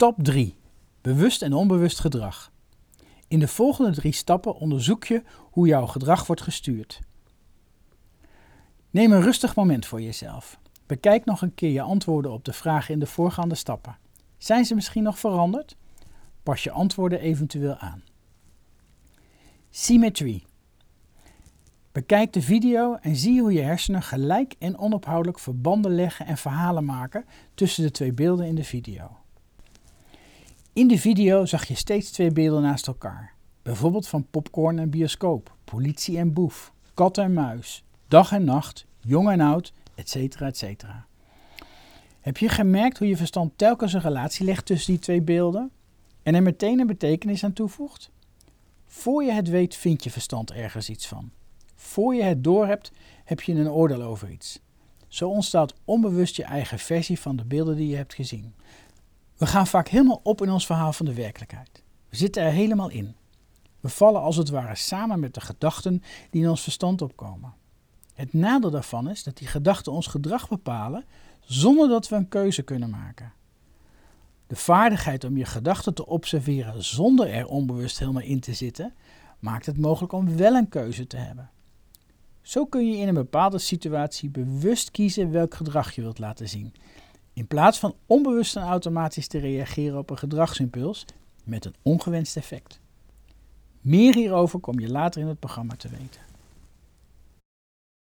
Stap 3. Bewust en onbewust gedrag. In de volgende drie stappen onderzoek je hoe jouw gedrag wordt gestuurd. Neem een rustig moment voor jezelf. Bekijk nog een keer je antwoorden op de vragen in de voorgaande stappen. Zijn ze misschien nog veranderd? Pas je antwoorden eventueel aan. Symmetrie. Bekijk de video en zie hoe je hersenen gelijk en onophoudelijk verbanden leggen en verhalen maken tussen de twee beelden in de video. In de video zag je steeds twee beelden naast elkaar. Bijvoorbeeld van popcorn en bioscoop, politie en boef, kat en muis, dag en nacht, jong en oud, etc. etc. Heb je gemerkt hoe je verstand telkens een relatie legt tussen die twee beelden en er meteen een betekenis aan toevoegt? Voor je het weet vind je verstand ergens iets van. Voor je het doorhebt heb je een oordeel over iets. Zo ontstaat onbewust je eigen versie van de beelden die je hebt gezien. We gaan vaak helemaal op in ons verhaal van de werkelijkheid. We zitten er helemaal in. We vallen als het ware samen met de gedachten die in ons verstand opkomen. Het nadeel daarvan is dat die gedachten ons gedrag bepalen zonder dat we een keuze kunnen maken. De vaardigheid om je gedachten te observeren zonder er onbewust helemaal in te zitten, maakt het mogelijk om wel een keuze te hebben. Zo kun je in een bepaalde situatie bewust kiezen welk gedrag je wilt laten zien, in plaats van onbewust en automatisch te reageren op een gedragsimpuls met een ongewenst effect. Meer hierover kom je later in het programma te weten.